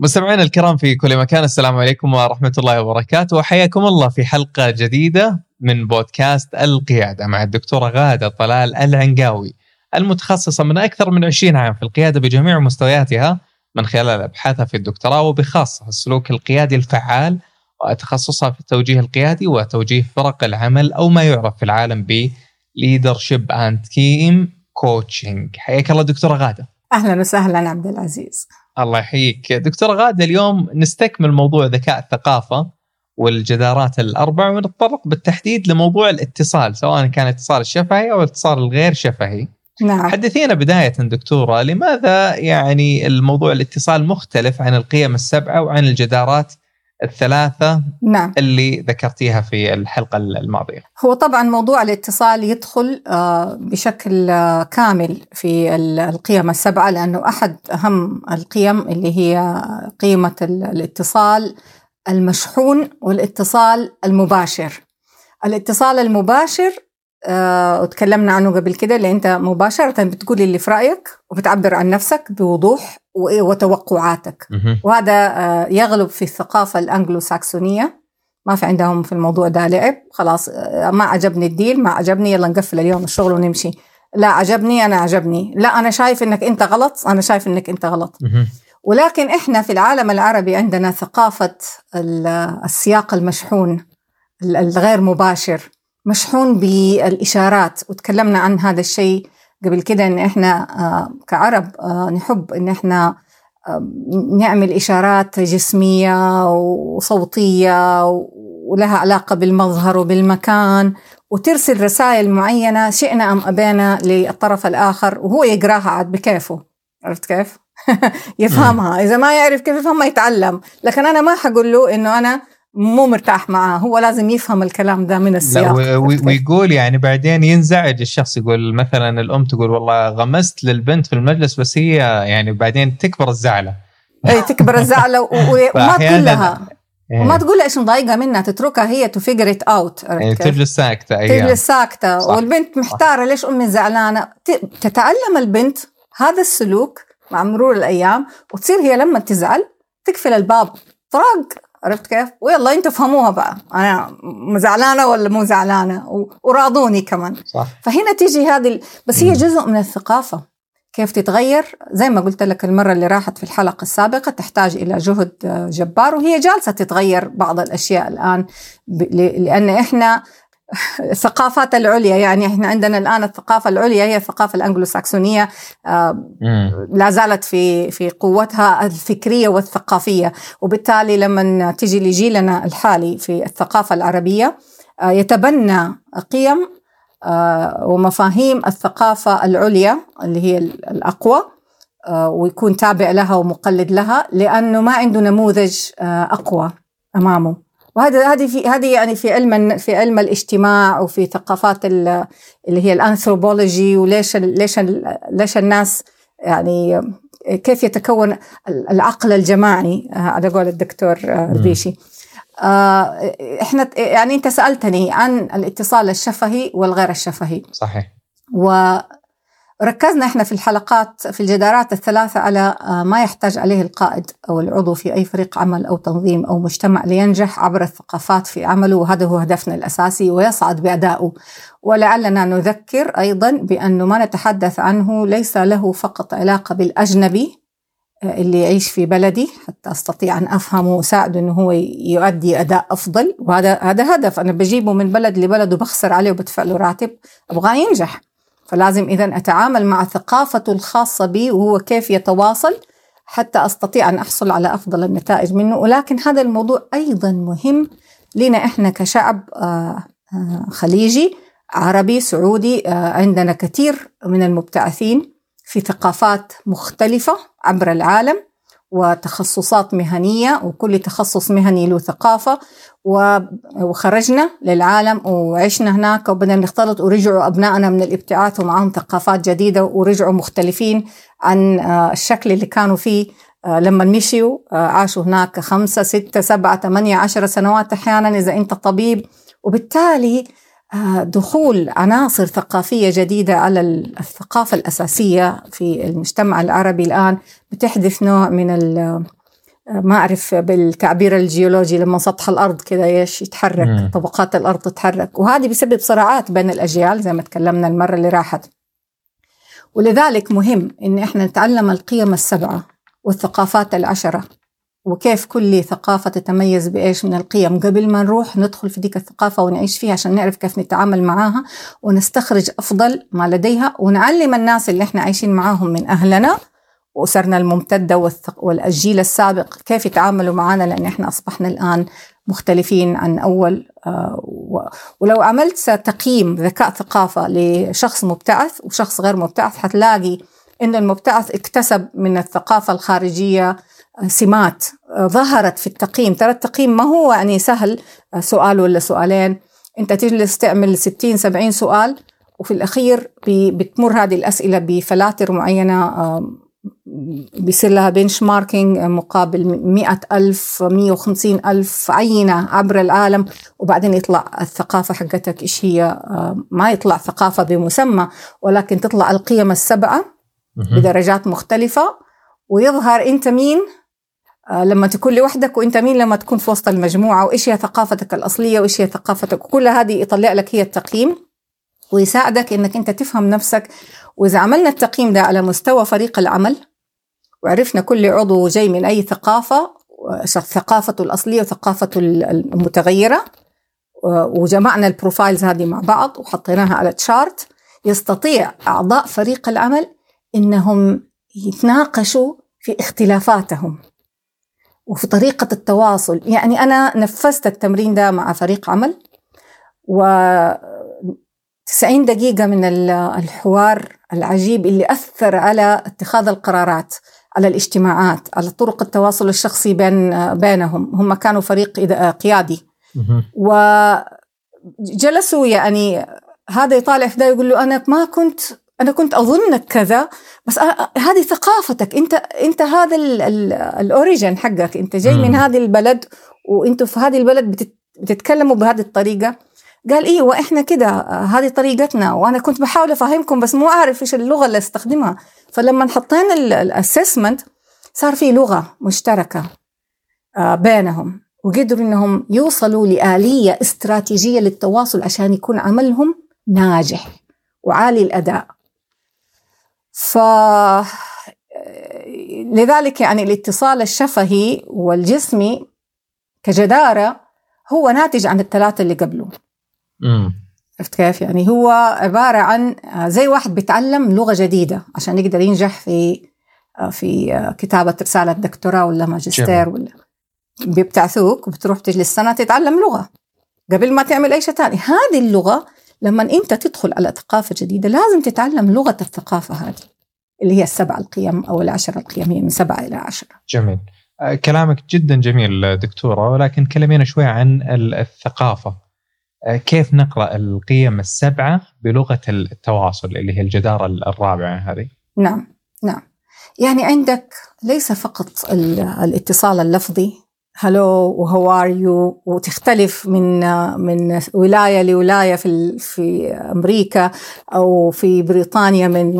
مستمعينا الكرام في كل مكان السلام عليكم ورحمة الله وبركاته وحياكم الله في حلقة جديدة من بودكاست القيادة مع الدكتورة غادة طلال العنقاوي المتخصصة من أكثر من 20 عام في القيادة بجميع مستوياتها من خلال أبحاثها في الدكتوراه وبخاصة السلوك القيادي الفعال وتخصصها في التوجيه القيادي وتوجيه فرق العمل أو ما يعرف في العالم ب leadership and team coaching. حياك الله دكتورة غادة. أهلا وسهلا عبد العزيز. الله يحييك. دكتورة غادة اليوم نستكمل موضوع ذكاء الثقافة والجدارات الأربع ونتطرق بالتحديد لموضوع الاتصال سواء كان الاتصال الشفهي أو الاتصال الغير شفهي. نعم. حدثينا بداية دكتورة لماذا يعني الموضوع الاتصال مختلف عن القيم السبعة وعن الجدارات الثلاثة نعم. اللي ذكرتيها في الحلقة الماضية. هو طبعا موضوع الاتصال يدخل آه، بشكل آه، كامل في ال- القيم السبعة لأنه أحد أهم القيم اللي هي قيمة ال- الاتصال المشحون والاتصال المباشر. الاتصال المباشر آه، وتكلمنا عنه قبل كده اللي أنت مباشرة بتقول اللي في رأيك وبتعبر عن نفسك بوضوح وتوقعاتك. وهذا آه، يغلب في الثقافة الأنجلو ساكسونية ما في عندهم في الموضوع ده لعب. خلاص آه، ما عجبني الديل ما عجبني يلا نقفل اليوم الشغل ونمشي. لا عجبني أنا عجبني. لا أنا شايف إنك أنت غلط أنا شايف إنك أنت غلط. ولكن إحنا في العالم العربي عندنا ثقافة ال- السياق المشحون ال- الغير مباشر. مشحون بالإشارات وتكلمنا عن هذا الشيء قبل كده إن إحنا آه، كعرب آه، نحب إن إحنا آه، نعمل إشارات جسمية وصوتية ولها علاقة بالمظهر وبالمكان وترسل رسائل معينة شئنا أم أبينا للطرف الآخر وهو يقراها عاد بكيفه. عرفت كيف؟ يفهمها. إذا ما يعرف كيف يفهمها يتعلم. لكن أنا ما حقول له إنه أنا مو مرتاح معاه هو لازم يفهم الكلام ده من السياق؟ ويقول يعني بعدين ينزعج الشخص يقول مثلا الأم تقول والله غمست للبنت في المجلس بس هي يعني بعدين تكبر الزعلة. اي تكبر و- وما تقول لها. إيه. وما تقول إيش مضايقة منها تتركها هي to figure it out تجلس ساكتة أيام. تجلس ساكتة. صح. والبنت محتارة ليش أمي زعلانة. ت- تتعلم البنت هذا السلوك مع مرور الأيام وتصير هي لما تزعل تقفل الباب طرق عرفت كيف؟ ويلا أنتوا فهموها بقى. أنا زعلانة ولا مو زعلانة؟ وراضوني كمان. صح. فهنا تيجي هذه بس هي. جزء من الثقافة. كيف تتغير؟ زي ما قلت لك المرة اللي راحت في الحلقة السابقة تحتاج إلى جهد آه، جبار وهي جالسة تتغير بعض الأشياء الآن ب- ل- لأن إحنا الثقافات العليا يعني إحنا عندنا الآن الثقافة العليا هي الثقافة الانجلو ساكسونيه آه،. لا زالت في في قوتها الفكرية والثقافية وبالتالي لما تجي لجيلنا الحالي في الثقافة العربية آه، يتبنى قيم آه، ومفاهيم الثقافة العليا اللي هي ال- الأقوى ويكون تابع لها ومقلد لها لأنه ما عنده نموذج أقوى أمامه وهذا هذه في هذه يعني في علم في علم الاجتماع وفي ثقافات ال- اللي هي الأنثروبولوجي وليش ليش ليش الناس يعني كيف يتكون العقل الجماعي؟ آه، على قول الدكتور آه، البيشي. آه، إحنا يعني أنت سألتني عن الاتصال الشفهي والغير الشفهي. صحيح. وركزنا إحنا في الحلقات في الجدارات الثلاثة على آه، ما يحتاج عليه القائد أو العضو في أي فريق عمل أو تنظيم أو مجتمع لينجح عبر الثقافات في عمله وهذا هو هدفنا الأساسي ويصعد بأدائه. ولعلنا نذكر أيضا بأنه ما نتحدث عنه ليس له فقط علاقة بالأجنبي آه، اللي يعيش في بلدي حتى أستطيع أن أفهمه وأساعده إنه هو يؤدي أداء أفضل. وهذا هذا هدف أنا بجيبه من بلد لبلد وبخسر عليه وبدفع له راتب أبغاه ينجح. فلازم اذا أتعامل مع ثقافته الخاصة بي وهو كيف يتواصل حتى أستطيع أن أحصل على أفضل النتائج منه. ولكن هذا الموضوع أيضا مهم لنا إحنا كشعب آه، آه، خليجي عربي سعودي آه، عندنا كثير من المبتعثين في ثقافات مختلفة عبر العالم. وتخصصات مهنية وكل تخصص مهني له ثقافة وخرجنا للعالم وعشنا هناك. وبدنا نختلط ورجعوا أبنائنا من الابتعاث ومعهم ثقافات جديدة ورجعوا مختلفين عن آه، الشكل اللي كانوا فيه آه، لما مشيوا آه، عاشوا هناك خمسة ستة سبعة ثمانية عشر سنوات أحيانا إذا أنت طبيب. وبالتالي دخول عناصر ثقافية جديدة على الثقافة الأساسية في المجتمع العربي الآن بتحدث نوع من ما أعرف بالتعبير الجيولوجي لما سطح الأرض كذا إيش يتحرك مم. طبقات الأرض تتحرك. وهذه بسبب صراعات بين الأجيال زي ما تكلمنا المرة اللي راحت. ولذلك مهم إن إحنا نتعلم القيم السبعة والثقافات العشرة. وكيف كل ثقافة تتميز بإيش من القيم. قبل ما نروح ندخل في ديك الثقافة ونعيش فيها عشان نعرف كيف نتعامل معاها ونستخرج أفضل ما لديها ونعلم الناس اللي إحنا عايشين معاهم من أهلنا وأسرنا الممتدة والجيل السابق كيف يتعاملوا معنا لأن إحنا أصبحنا الآن مختلفين عن أول آه، ولو عملت تقييم ذكاء ثقافة لشخص مبتعث وشخص غير مبتعث حتلاقي إن المبتعث اكتسب من الثقافة الخارجية سمات آه، ظهرت في التقييم. ترى التقييم ما هو يعني سهل سؤال ولا سؤالين. أنت تجلس تعمل 60 70 سؤال وفي الأخير بتمر هذه الأسئلة بفلاتر معينة بيصير لها بنش ماركينج مقابل مئة ألف مية وخمسين ألف عينة عبر العالم. وبعدين يطلع الثقافة حقتك إيش هي. آه، ما يطلع ثقافة بمسمى ولكن تطلع القيم السبعة بدرجات مختلفة. ويظهر أنت مين؟ آه، لما تكون لوحدك وإنت مين لما تكون في وسط المجموعة؟ وإيش هي ثقافتك الأصلية؟ وإيش هي ثقافتك؟ وكل هذه يطلع لك هي التقييم ويساعدك إنك إنت تفهم نفسك. وإذا عملنا التقييم ده على مستوى فريق العمل وعرفنا كل عضو جاي من أي ثقافة ثقافته الأصلية وثقافته المتغيرة وجمعنا ال profiles هذه مع بعض وحطيناها على chart يستطيع أعضاء فريق العمل إنهم يتناقشوا في اختلافاتهم. وفي طريقة التواصل. يعني أنا نفذت التمرين ده مع فريق عمل و 90 دقيقة من الحوار العجيب اللي أثر على اتخاذ القرارات على الاجتماعات على طرق التواصل الشخصي بين بينهم. هم كانوا فريق قيادي. وجلسوا يعني هذا يطالع في ده يقول له أنا ما كنت أنا كنت أظنك كذا بس هذه ثقافتك. أنت أنت هذا الأوريجن حقك. أنت جاي من هذه البلد وأنتوا في هذه البلد بتتكلموا بهذه الطريقة. قال إيه وإحنا كده هذه طريقتنا. وأنا كنت بحاول أفهمكم بس مو أعرف إيش اللغة اللي أستخدمها. فلما حطينا الاسسمنت صار في لغة مشتركة آه، بينهم. وقدروا إنهم يوصلوا لآلية استراتيجية للتواصل عشان يكون عملهم ناجح وعالي الأداء. ف لذلك يعني الاتصال الشفهي والجسمي كجدارة هو ناتج عن الثلاثة اللي قبله. عرفت كيف؟ يعني هو عبارة عن زي واحد بيتعلم لغة جديدة عشان يقدر ينجح في في كتابة رسالة دكتوراه ولا ماجستير ولا. بيبتعثوك وبتروح تجلس سنة تتعلم لغة قبل ما تعمل أي شيء ثاني. هذه اللغة لما أنت تدخل على ثقافة جديدة لازم تتعلم لغة الثقافة هذه اللي هي السبع القيم أو العشر القيم هي من سبعة إلى عشرة جميل. كلامك جدا جميل دكتورة ولكن كلمينا شوي عن الثقافة. آه، كيف نقرأ القيم السبعة بلغة التواصل اللي هي الجدارة الرابعة هذه؟ نعم نعم. يعني عندك ليس فقط الاتصال اللفظي hello و how are you وتختلف من من ولاية لولاية في في أمريكا أو في بريطانيا من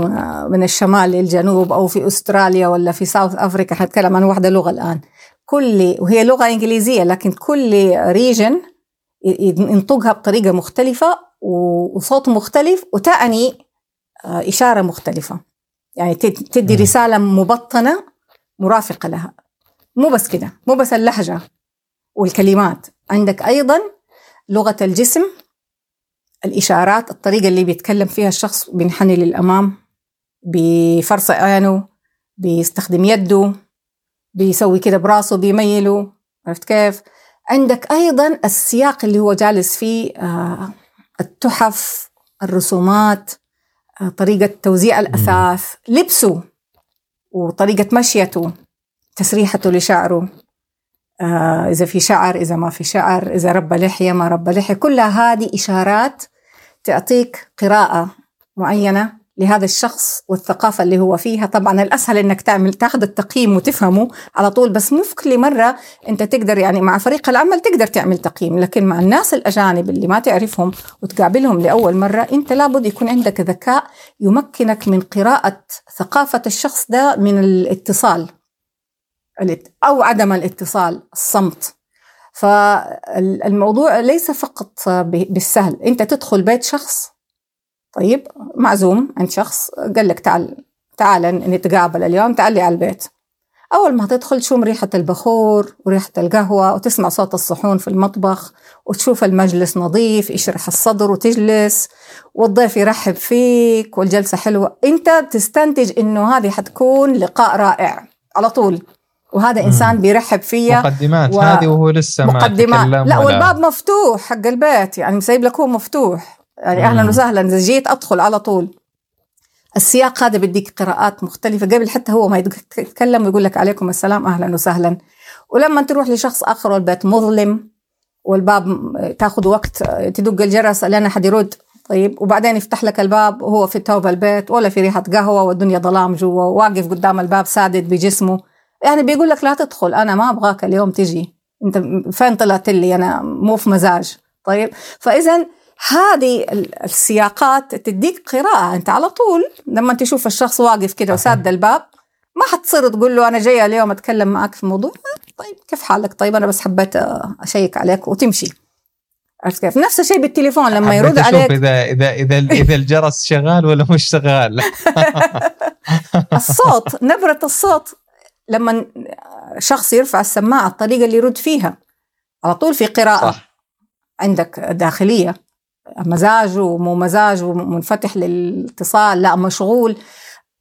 من الشمال للجنوب أو في أستراليا ولا في South أفريقيا حنتكلم عن واحدة لغة الآن. كل وهي لغة إنجليزية لكن كل ريجن ينطقها بطريقة مختلفة وصوت مختلف وتعني آه، إشارة مختلفة. يعني تدي رسالة مبطنة مرافقة لها. مو بس كده مو بس اللهجة. والكلمات. عندك أيضا لغة الجسم الإشارات الطريقة اللي بيتكلم فيها الشخص بينحني للأمام بفرص عينه بيستخدم يده بيسوي كده براسه بيميله. عرفت كيف؟ عندك أيضا السياق اللي هو جالس فيه آه، التحف الرسومات آه، طريقة توزيع الأثاث لبسه وطريقة مشيته. تسريحته لشعره. آه إذا في شعر إذا ما في شعر إذا ربى لحية ما ربى لحية. كلها هذه إشارات تعطيك قراءة معينة لهذا الشخص والثقافة اللي هو فيها. طبعا الأسهل أنك تعمل تاخذ التقييم وتفهمه على طول بس مو في كل مرة أنت تقدر يعني مع فريق العمل تقدر تعمل تقييم. لكن مع الناس الأجانب اللي ما تعرفهم وتقابلهم لأول مرة أنت لابد يكون عندك ذكاء يمكنك من قراءة ثقافة الشخص ده من الاتصال. أو عدم الاتصال الصمت. فالموضوع ليس فقط بالسهل. أنت تدخل بيت شخص طيب معزوم عند شخص قال لك تعال تعال نتقابل اليوم تعالي على البيت. أول ما تدخل تشم ريحة البخور وريحة القهوة وتسمع صوت الصحون في المطبخ وتشوف المجلس نظيف يشرح الصدر وتجلس والضيف يرحب فيك والجلسة حلوة. أنت تستنتج إنه هذه حتكون لقاء رائع. على طول. وهذا إنسان بيرحب فيا مقدمات. و... هذه وهو لسه مقدمات. لا والباب مفتوح حق البيت يعني مسيب لك هو مفتوح. يعني أهلا وسهلا. إذا جيت أدخل على طول. السياق هذا بديك قراءات مختلفة. قبل حتى هو ما يتكلم ويقول لك عليكم السلام أهلا وسهلا. ولما تروح لشخص آخر والبيت مظلم والباب تاخذ وقت تدق الجرس لين أحد يرد. طيب وبعدين يفتح لك الباب وهو في توب البيت ولا في ريحة قهوة والدنيا ظلام جوا واقف قدام الباب سادد بجسمه. يعني بيقول لك لا تدخل أنا ما أبغاك اليوم تجي. أنت فين طلعت لي؟ أنا مو في مزاج. طيب؟ فإذا هذه السياقات تديك قراءة. أنت على طول لما تشوف الشخص واقف كده وساد الباب ما حتصير تقول له أنا جاية اليوم أتكلم معك في موضوع. طيب كيف حالك؟ طيب أنا بس حبيت أشيك عليك وتمشي. عرفت كيف؟ نفس الشيء بالتليفون لما يرد عليك. اذا اذا إذا إذا الجرس شغال ولا مش شغال. الصوت نبرة الصوت لما شخص يرفع السماعة الطريقة اللي يرد فيها. على طول في قراءة صح. عندك داخلية. مزاج ومو مزاج ومنفتح للاتصال لا مشغول.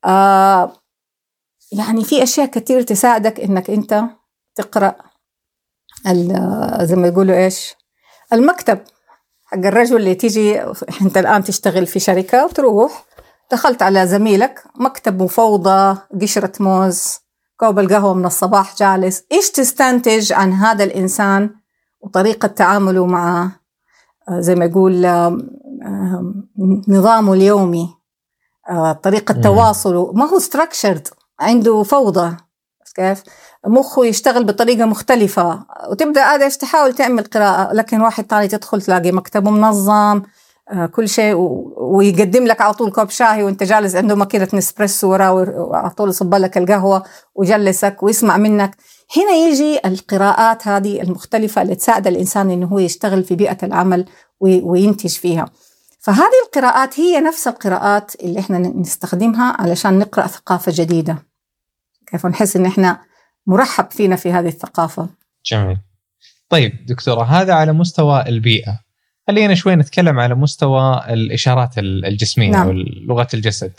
آه يعني في أشياء كثير تساعدك إنك أنت تقرأ زي ما يقولوا إيش؟ المكتب. حق الرجل اللي تيجي أنت الآن تشتغل في شركة وتروح دخلت على زميلك مكتب وفوضى قشرة موز. كوب القهوة من الصباح جالس. إيش تستنتج عن هذا الإنسان وطريقة تعامله مع زي ما يقول نظامه اليومي آه، طريقة تواصله. ما هو ستراكشرد عنده فوضى. كيف؟ مخه يشتغل بطريقة مختلفة. وتبدأ هذا تحاول تعمل قراءة لكن واحد ثاني تدخل تلاقي مكتبه منظم. آه، كل شيء ويقدم لك على طول كوب شاي وانت جالس عنده ماكينة نسبريسو وراه وعلى طول يصب لك القهوة ويجلسك ويسمع منك. هنا يجي القراءات هذه المختلفة اللي تساعد الإنسان إنه هو يشتغل في بيئة العمل وينتج فيها. فهذه القراءات هي نفس القراءات اللي إحنا نستخدمها علشان نقرأ ثقافة جديدة. كيف نحس إن إحنا مرحب فينا في هذه الثقافة؟ جميل. طيب دكتورة هذا على مستوى البيئة. خلينا شوي نتكلم على مستوى الإشارات الجسمية نعم. أو لغة الجسد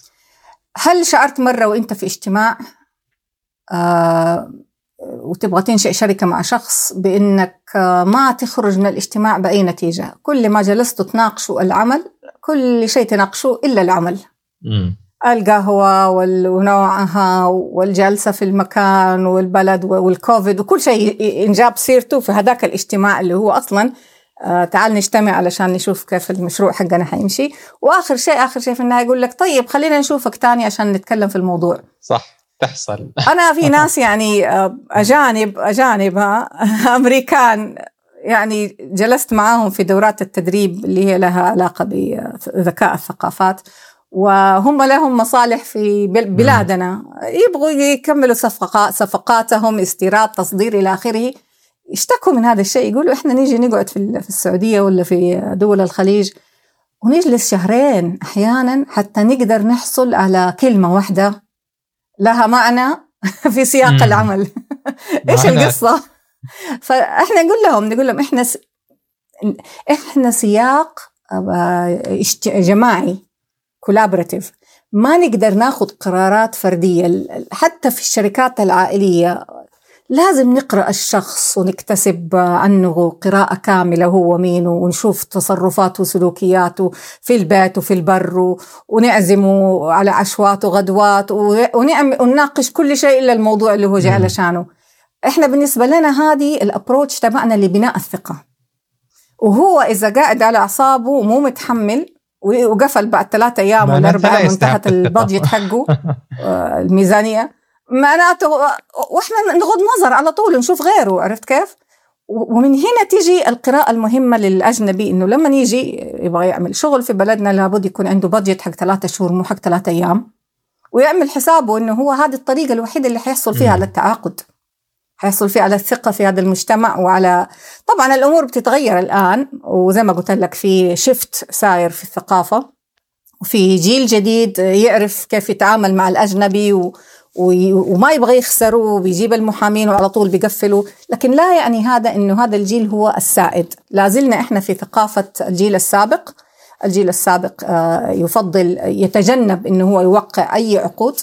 هل شعرت مرة وإنت في اجتماع آه وتبغى تنشئ شركة مع شخص بأنك ما تخرج من الاجتماع بأي نتيجة كل ما جلستوا تناقشوا العمل كل شيء تناقشوه إلا العمل م. القهوة ونوعها والجلسة في المكان والبلد والكوفيد وكل شيء إنجاب سيرته في هذاك الاجتماع اللي هو أصلا آه تعال نجتمع علشان نشوف كيف المشروع حقنا حيمشي. وآخر شيء آخر شيء في النهاية يقول لك طيب خلينا نشوفك تاني عشان نتكلم في الموضوع. صح تحصل. أنا في ناس يعني آه، أجانب أجانب أمريكان يعني جلست معاهم في دورات التدريب اللي هي لها علاقة بذكاء الثقافات وهم لهم مصالح في بلادنا. يبغوا يكملوا صفقات صفقاتهم استيراد تصدير إلى آخره. يشتكوا من هذا الشيء يقولوا إحنا نيجي نقعد في السعودية ولا في دول الخليج ونجلس شهرين أحيانا حتى نقدر نحصل على كلمة واحدة لها معنى في سياق مم. العمل. إيش القصة؟ فإحنا نقول لهم نقول لهم إحنا س... إحنا سياق آه، جماعي كولابراتيف ما نقدر ناخذ قرارات فردية حتى في الشركات العائلية لازم نقرأ الشخص ونكتسب عنه قراءة كاملة هو مين ونشوف تصرفاته وسلوكياته في البيت وفي البر ونعزمه على عشوات وغدوات ونناقش كل شيء إلا الموضوع اللي هو جاي علشانه. إحنا بالنسبة لنا هذه الابروتش تبعنا لبناء الثقة. وهو إذا قاعد على أعصابه ومو متحمل وقفل بعد ثلاثة أيام ولا أربعة وانتهت البادجت حقه آه، الميزانية معناته وإحنا نغض نظر على طول نشوف غيره عرفت كيف؟ ومن هنا تيجي القراءة المهمة للأجنبي إنه لما يجي يبغى يعمل شغل في بلدنا لابد يكون عنده بادجت حق ثلاثة شهور مو حق ثلاثة أيام ويعمل حسابه إنه هو هذه الطريقة الوحيدة اللي حيحصل فيها على التعاقد حيحصل فيه على الثقة في هذا المجتمع وعلى طبعا الأمور بتتغير الآن وزي ما قلت لك في شفت ساير في الثقافة وفي جيل جديد يعرف كيف يتعامل مع الأجنبي و... وما يبغى يخسره وبيجيب المحامين وعلى طول بيقفلوا. لكن لا يعني هذا إنه هذا الجيل هو السائد. لا زلنا إحنا في ثقافة الجيل السابق. الجيل السابق آه، يفضل يتجنب إنه هو يوقع أي عقود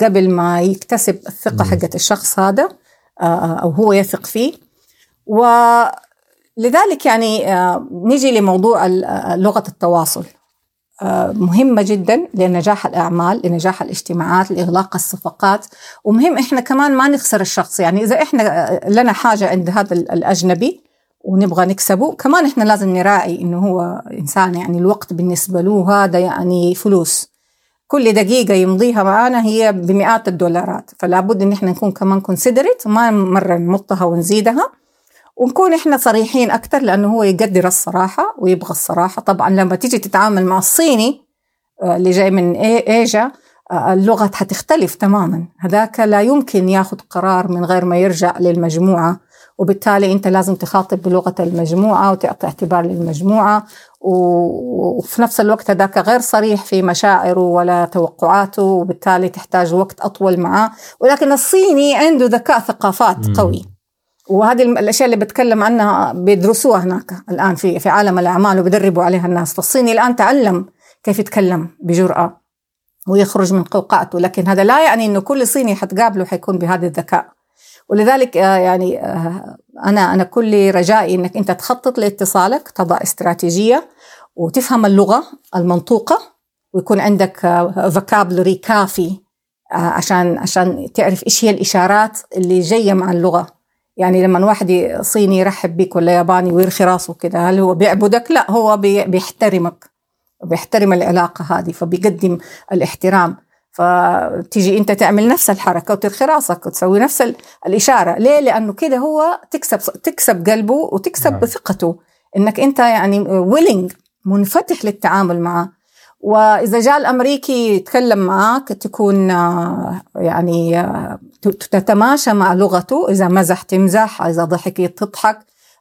قبل ما يكتسب الثقة حقت الشخص هذا آه، أو هو يثق فيه. ولذلك يعني آه، نجي لموضوع لغة التواصل. مهمة جدا لنجاح الأعمال لنجاح الاجتماعات لإغلاق الصفقات. ومهم إحنا كمان ما نخسر الشخص. يعني إذا إحنا لنا حاجة عند هذا الأجنبي ونبغى نكسبه كمان إحنا لازم نراعي إنه هو إنسان يعني الوقت بالنسبة له هذا يعني فلوس. كل دقيقة يمضيها معانا هي بمئات الدولارات. فلا بد إن إحنا نكون كمان كونسيدريت ما مرة نمطها ونزيدها. ونكون إحنا صريحين أكثر لأنه هو يقدر الصراحة ويبغى الصراحة. طبعا لما تيجي تتعامل مع الصيني آه، اللي جاي من إيجا آه، اللغة حتختلف تماما. هذاك لا يمكن ياخذ قرار من غير ما يرجع للمجموعة وبالتالي أنت لازم تخاطب بلغة المجموعة وتعطي اعتبار للمجموعة وفي نفس الوقت هذاك غير صريح في مشاعره ولا توقعاته وبالتالي تحتاج وقت أطول معاه. ولكن الصيني عنده ذكاء ثقافات قوي. وهذه الأشياء اللي بتكلم عنها بيدرسوها هناك الآن في في عالم الأعمال وبيدربوا عليها الناس. فالصيني الآن تعلم كيف يتكلم بجرأة ويخرج من قوقعته. لكن هذا لا يعني إنه كل صيني حتقابله حيكون بهذا الذكاء. ولذلك آه، يعني آه، أنا أنا كل رجائي إنك أنت تخطط لاتصالك تضع استراتيجية وتفهم اللغة المنطوقة ويكون عندك vocabulary آه، كافي عشان عشان تعرف إيش هي الإشارات اللي جاية مع اللغة. يعني لما واحد صيني يرحب بك ولا ياباني ويرخي راسه كده هل هو بيعبدك؟ لا هو بيحترمك بيحترم العلاقة هذه فبيقدم الاحترام فتيجي أنت تعمل نفس الحركة وترخي راسك وتسوي نفس الإشارة ليه؟ لأنه كده هو تكسب تكسب قلبه وتكسب نعم. ثقته إنك أنت يعني ويلينج منفتح للتعامل معه وإذا جاء الأمريكي يتكلم معك تكون آه، يعني آه، تتماشى مع لغته. إذا مزح تمزح إذا ضحك تضحك.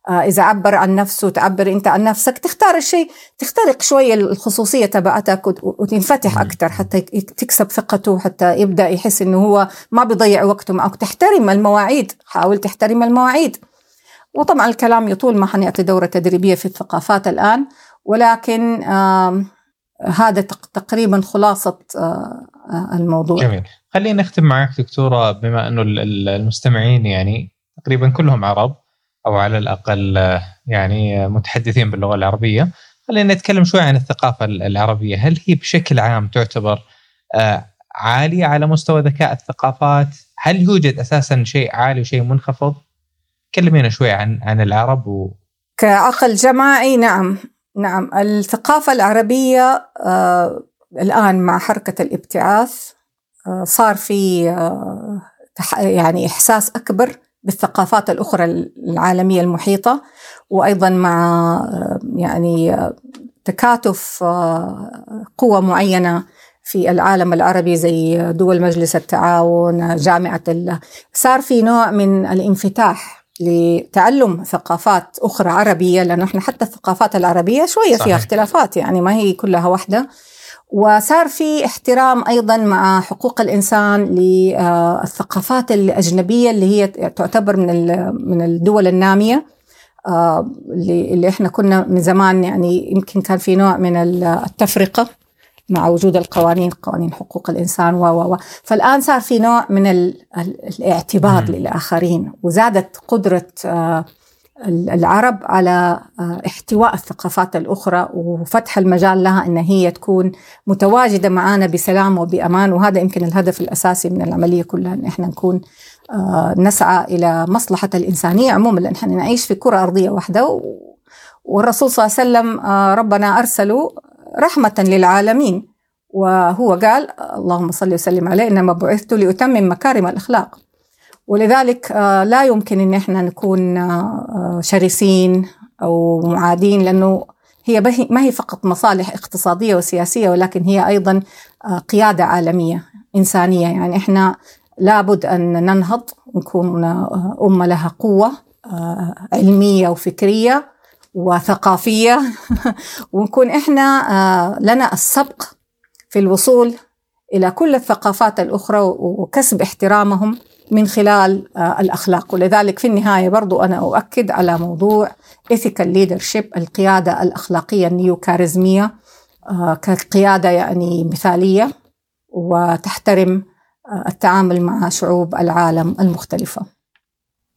آه، إذا عبر عن نفسه تعبر أنت عن نفسك. تختار الشيء تخترق شوية الخصوصية تبعتك وتنفتح أكثر حتى تكسب ثقته حتى يبدأ يحس إنه هو ما بيضيع وقته معك. تحترم المواعيد. حاول تحترم المواعيد. وطبعا الكلام يطول ما حنعطي دورة تدريبية في الثقافات الآن. ولكن هذا تقريبا خلاصة آه، آه، الموضوع. جميل. خلينا نختم معك دكتورة بما أنه المستمعين يعني تقريبا كلهم عرب أو على الأقل آه، يعني متحدثين باللغة العربية. خلينا نتكلم شوي عن الثقافة العربية. هل هي بشكل عام تعتبر عالية على مستوى ذكاء الثقافات؟ هل يوجد أساسا شيء عالي وشيء منخفض؟ كلمينا شوي عن عن العرب و... كعقل جماعي نعم. نعم الثقافة العربية آه الآن مع حركة الابتعاث آه صار في آه يعني إحساس أكبر بالثقافات الأخرى العالمية المحيطة وأيضا مع يعني تكاتف قوى معينة في العالم العربي زي دول مجلس التعاون جامعة صار في نوع من الانفتاح. لتعلم ثقافات أخرى عربية لأنه إحنا حتى الثقافات العربية شوية صحيح. فيها اختلافات يعني ما هي كلها واحدة وصار في احترام أيضا مع حقوق الإنسان للثقافات الأجنبية اللي هي تعتبر من من الدول النامية اللي إحنا كنا من زمان يعني يمكن كان في نوع من التفرقة مع وجود القوانين قوانين حقوق الإنسان و و فالآن صار في نوع من الاعتبار للآخرين وزادت قدرة آه، العرب على آه، احتواء الثقافات الأخرى وفتح المجال لها أن هي تكون متواجدة معنا بسلام وبأمان وهذا يمكن الهدف الأساسي من العملية كلها أن إحنا نكون آه، نسعى إلى مصلحة الإنسانية عموما لأن إحنا نعيش في كرة أرضية واحدة والرسول صلى الله عليه وسلم ربنا أرسله رحمة للعالمين. وهو قال اللهم صل وسلم عليه إنما بعثت لأتمم مكارم الأخلاق. ولذلك آه، لا يمكن إن إحنا نكون آه، شرسين أو معادين لأنه هي ما هي فقط مصالح اقتصادية وسياسية ولكن هي أيضا آه، قيادة عالمية إنسانية. يعني إحنا لابد أن ننهض ونكون أمة لها قوة علمية وفكرية. وثقافية. ونكون إحنا لنا السبق في الوصول إلى كل الثقافات الأخرى وكسب احترامهم من خلال آه، الأخلاق. ولذلك في النهاية برضو أنا أؤكد على موضوع ethical leadership القيادة الأخلاقية النيوكاريزمية آه، كقيادة يعني مثالية وتحترم آه، التعامل مع شعوب العالم المختلفة.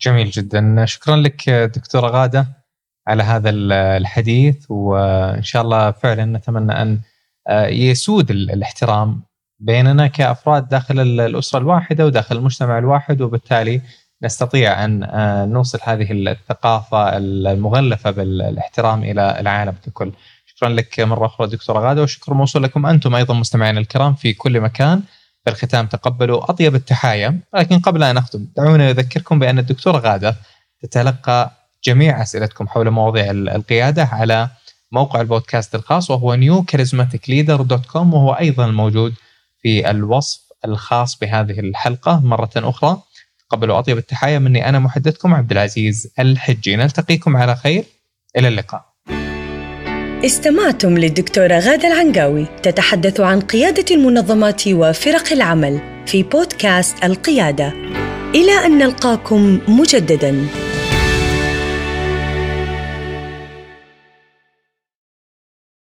جميل جدا. شكرا لك دكتورة غادة. على هذا الحديث وإن شاء الله فعلا نتمنى أن يسود الاحترام بيننا كأفراد داخل الأسرة الواحدة وداخل المجتمع الواحد وبالتالي نستطيع أن آه، نوصل هذه الثقافة المغلفة بالاحترام إلى العالم ككل. شكرا لك مرة أخرى دكتورة غادة وشكر موصول لكم أنتم أيضا مستمعينا الكرام في كل مكان. في الختام تقبلوا أطيب التحايا ولكن قبل أن نختم دعونا نذكركم بأن الدكتورة غادة تتلقى جميع أسئلتكم حول مواضيع القيادة على موقع البودكاست الخاص وهو newcharismaticleader.com وهو أيضا موجود في الوصف الخاص بهذه الحلقة. مرة أخرى قبلوا أطيب التحايا مني أنا محدثكم عبد العزيز الحجي. نلتقيكم على خير. إلى اللقاء. استمعتم للدكتورة غادة العنقاوي تتحدث عن قيادة المنظمات وفرق العمل في بودكاست القيادة. إلى أن نلقاكم مجدداً.